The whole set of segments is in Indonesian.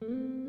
kita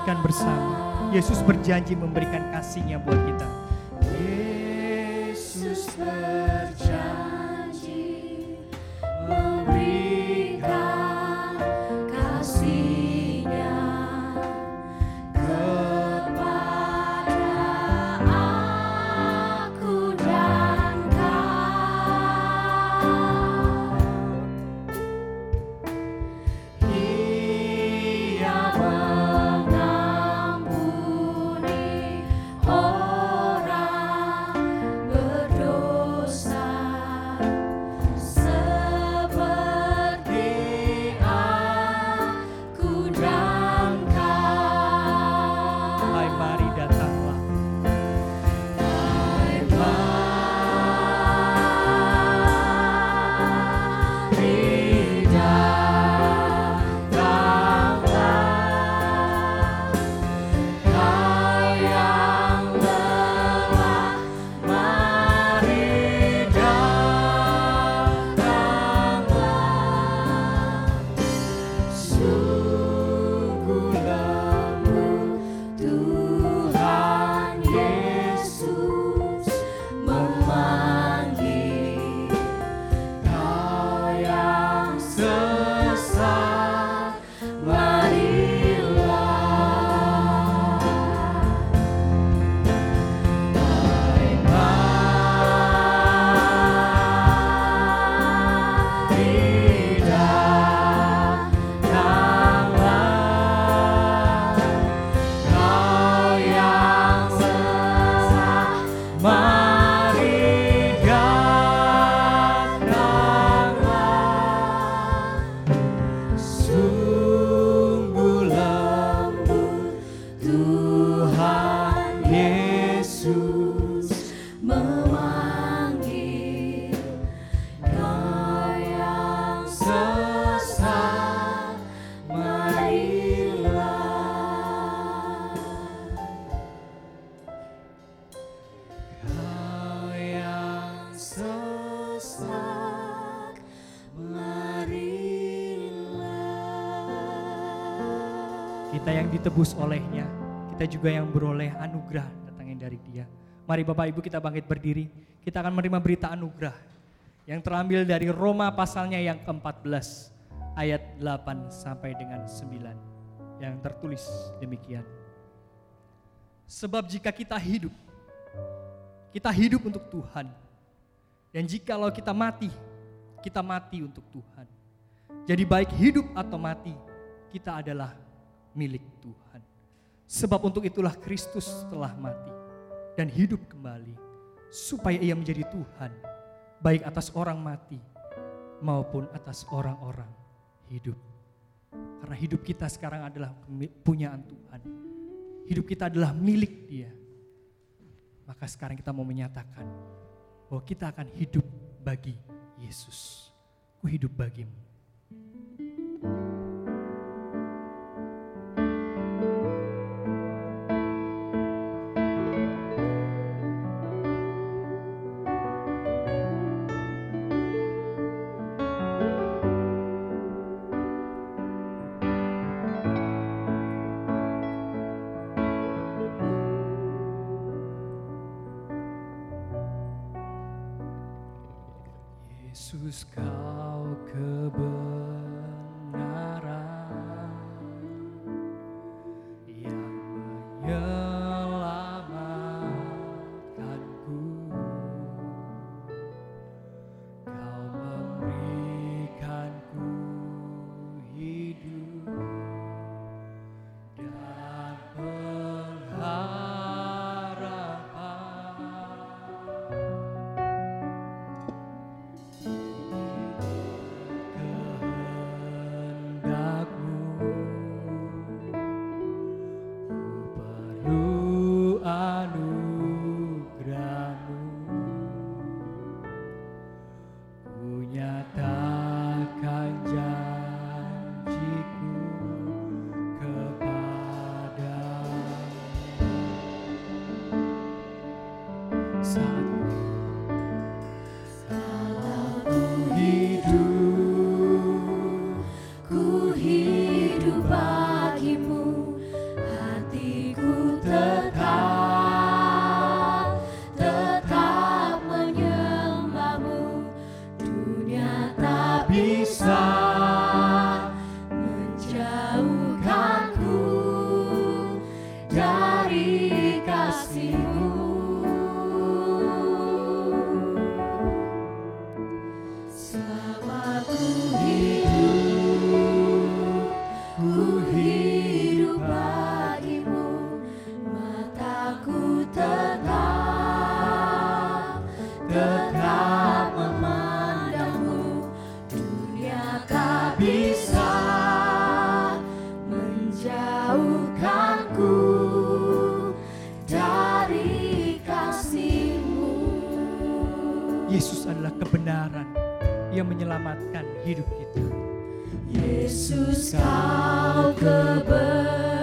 nyanyikan bersama. Yesus berjanji memberikan kasihnya buat kita. Yesus berjanji Kita yang ditebus olehnya, kita juga yang beroleh anugerah datangnya dari dia. Mari Bapak Ibu kita bangkit berdiri, kita akan menerima berita anugerah yang terambil dari Roma pasalnya yang ke-14 ayat 8 sampai dengan 9 yang tertulis demikian. Sebab jika kita hidup, kita hidup untuk Tuhan. Dan jikalau kita mati, kita mati untuk Tuhan. Jadi baik hidup atau mati, kita adalah milik Tuhan. Sebab untuk itulah Kristus telah mati dan hidup kembali supaya ia menjadi Tuhan baik atas orang mati maupun atas orang-orang hidup. Karena hidup kita sekarang adalah punyaan Tuhan. Hidup kita adalah milik Dia. Maka sekarang kita mau menyatakan bahwa kita akan hidup bagi Yesus. Ku hidup bagimu. Yesus kau kebenaran tak bisa Yesus adalah kebenaran yang menyelamatkan hidup kita. Yesus kau kebenaran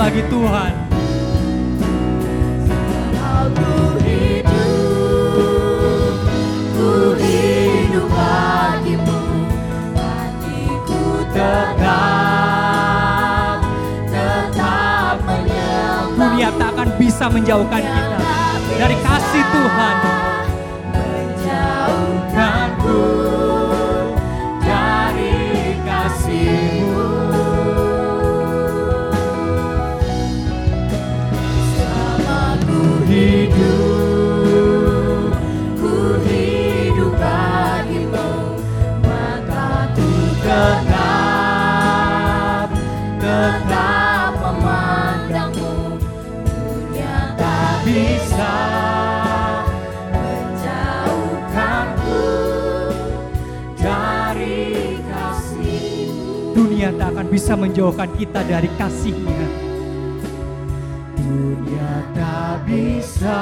bagi Tuhan. Kalau ku hidup, ku hidup bagimu, hatiku tetap, tetap. Dunia tak akan bisa menjauhkan kita dari kasih Tuhan. bisa menjauhkan kita dari kasihnya. Dunia tak bisa